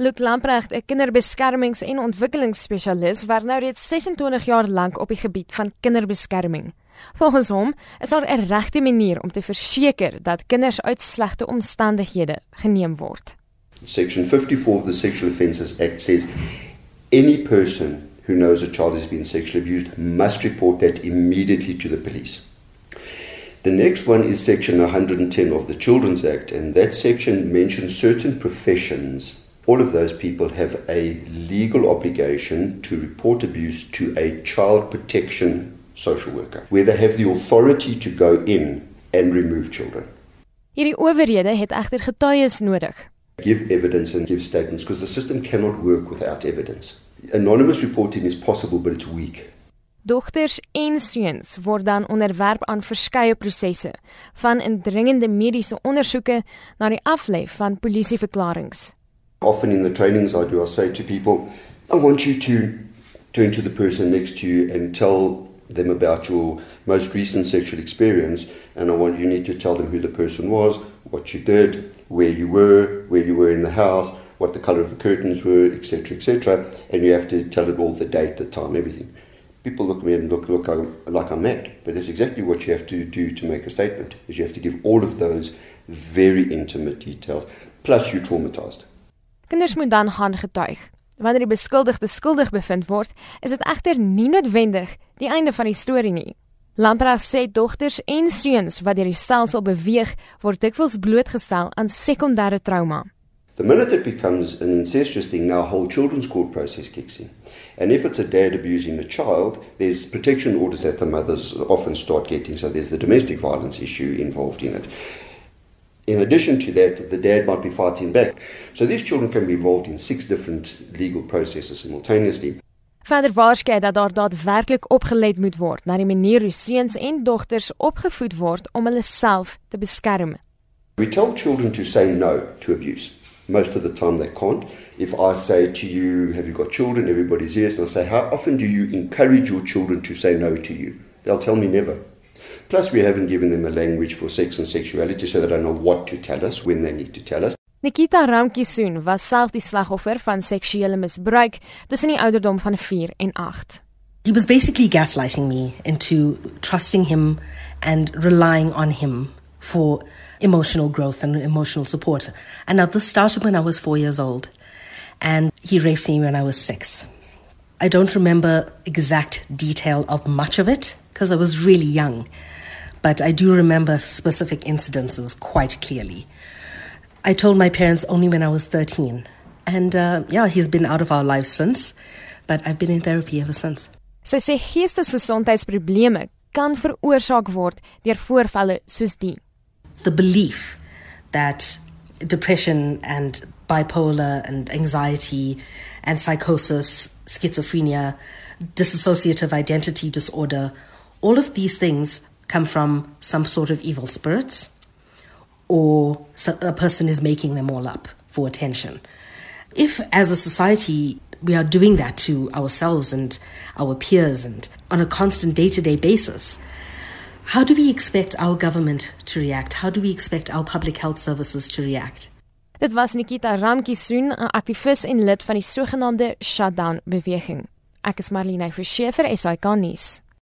Luke Lamprecht, 'n kinderbeskermings- en ontwikkelingsspesialis, werk nou reeds 26 jaar lank op die gebied van kinderbeskerming. Volgens hom is daar 'n regte manier om te verseker dat kinders uit slegte omstandighede geneem word. Section 54 of the Sexual Offences Act says any person who knows a child has been sexually abused must report that immediately to the police. The next one is Section 110 of the Children's Act, and that section mentions certain professions all of those people have a legal obligation to report abuse to a child protection social worker, where they have the authority to go in and remove children. Hierdie owerhede het egter getuies nodig. Give evidence and give statements because the system cannot work without evidence. Anonymous reporting is possible but it's weak. Dogters en seuns word dan onderwerp aan verskeie prosesse, van indringende mediese ondersoeke na die aflê van polisieverklaringe. Often in the trainings I do, I say to people, I want you to turn to the person next to you and tell them about your most recent sexual experience. And I want you need to tell them who the person was, what you did, where you were, where you were in the house, what the color of the curtains were, etc., etc. And you have to tell it all the date, the time, everything. People look at me and look, look like I'm mad, but that's exactly what you have to do to make a statement. Is you have to give all of those very intimate details. Plus, you're traumatized. Kinders moet dan gaan getuig. Wanneer die beskuldigde skuldig bevind word, is dit egter nie noodwendig die einde van die storie nie. Lamprecht sê dogters en seuns wat deur die stelsel beweeg, word dikwels blootgestel aan sekondêre trauma. The minute it becomes an incestuous thing, now whole children's court process kicks in. And if it's a dad abusing a child, there's protection orders that the mothers often start getting. So there's the domestic violence issue involved in it. In addition to that, the dad might be fighting back. So these children can be involved in six different legal processes simultaneously. Verder waarskei dat daar daadwerklik opgelet moet word na die manier hoe seuns en dogters opgevoed word om hulle self te beskerm. We tell children to say no to abuse. Most of the time they can't. If I say to you, have you got children? Everybody's yes. And I say, how often do you encourage your children to say no to you? They'll tell me never. Plus, we haven't given them a language for sex and sexuality, so they don't know what to tell us when they need to tell us. Nikita Ramkisoon was self die slagoffer van seksuele misbruik tussen die ouderdom van 4 en 8. He was basically gaslighting me into trusting him and relying on him for emotional growth and emotional support. And now this started when I was 4 years old and he raped me when I was 6. I don't remember exact detail of much of it because I was really young but I do remember specific incidences quite clearly. I told my parents only when I was 13. And uh, yeah, he's been out of our lives since, but I've been in therapy ever since. Sy sê geestesgesondheidsprobleme kan veroorsaak word deur voorvalle soos die. The belief that depression and bipolar and anxiety and psychosis, schizophrenia, dissociative identity disorder, all of these things come from some sort of evil spirits or a person is making them all up for attention. If, as a society, we are doing that to ourselves and our peers and on a constant day to day basis, how do we expect our government to react? How do we expect our public health services to react? Dit was Nikita Ramkisoon, 'n aktivis en lid van die sogenaamde Shutdown beweging. Ek is Marlinee Verschiefer, SAK nuus.